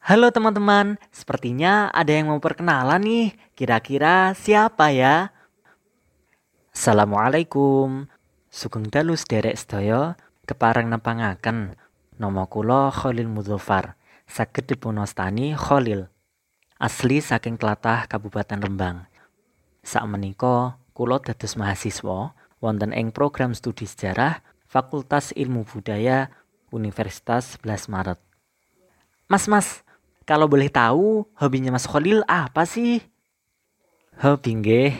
Halo teman-teman, sepertinya ada yang mau perkenalan nih. Kira-kira siapa ya? Assalamualaikum. Sugeng dalu sederek sedaya kepareng nepangaken. Nama kula Khalil Mudzafar. Saged dipunwastani Khalil. Asli saking tlatah Kabupaten Rembang. Sakmenika kula dados mahasiswa wonten ing program studi sejarah Fakultas Ilmu Budaya Universitas 11 Maret. Mas, Mas, kalau boleh tahu hobinya Mas Khalil apa sih? Hobi nggih.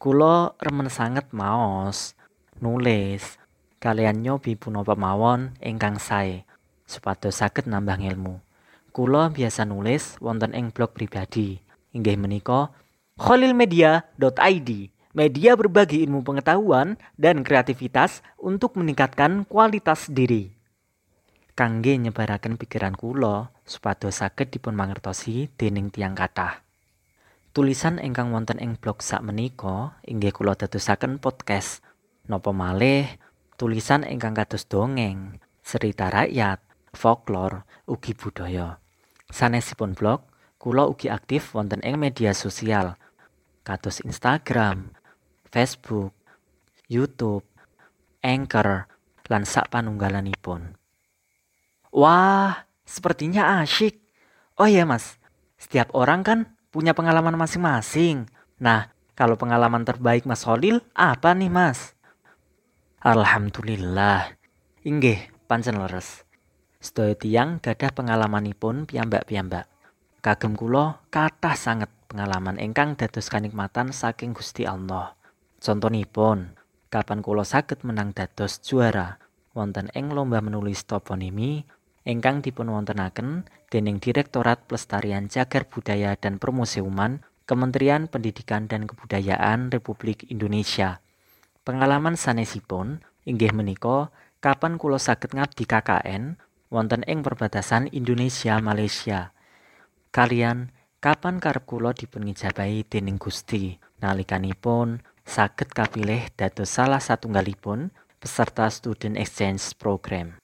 Kulo remen sangat maos, nulis, kalian nyobi punapa mawon ingkang sae supados saged nambah ilmu. Kulo biasa nulis wonten ing blog pribadi inggih menika khalilmedia.id media berbagi ilmu pengetahuan dan kreativitas untuk meningkatkan kualitas diri. Kangge nyebaraken pikiran kula supados saged dipun mangertosi dening tiang kathah. Tulisan ingkang wonten ing blog sak menika inggih kula dadosaken podcast. Napa malih tulisan ingkang kados dongeng, cerita rakyat, folklore, ugi budaya. Sanesipun blog, kula ugi aktif wonten ing media sosial kados Instagram, Facebook, YouTube, Anchor, lan sak panunggalanipun. Wah, sepertinya asyik. Oh iya mas, setiap orang kan punya pengalaman masing-masing. Nah, kalau pengalaman terbaik Mas Holil apa nih Mas? Alhamdulillah. Inggih, pancen leres. Sedaya tiyang gadah pengalamanipun piyambak-piyambak. Kagem kula kathah sanget pengalaman ingkang dados kanikmatan saking Gusti Allah. Contonipun, kapan kula saged menang dados juara wonten ing lomba menulis toponimi ingkang dipunwontenaken dening Direktorat Pelestarian Cagar Budaya dan Permuseuman Kementerian Pendidikan dan Kebudayaan Republik Indonesia. Pengalaman sanesipun inggih menika kapan kula saged ngabdi KKN wonten ing perbatasan Indonesia Malaysia. Kalian kapan karep kula dipungijabahi dening Gusti nalikanipun saged kapilih dados salah satunggalipun peserta student exchange program.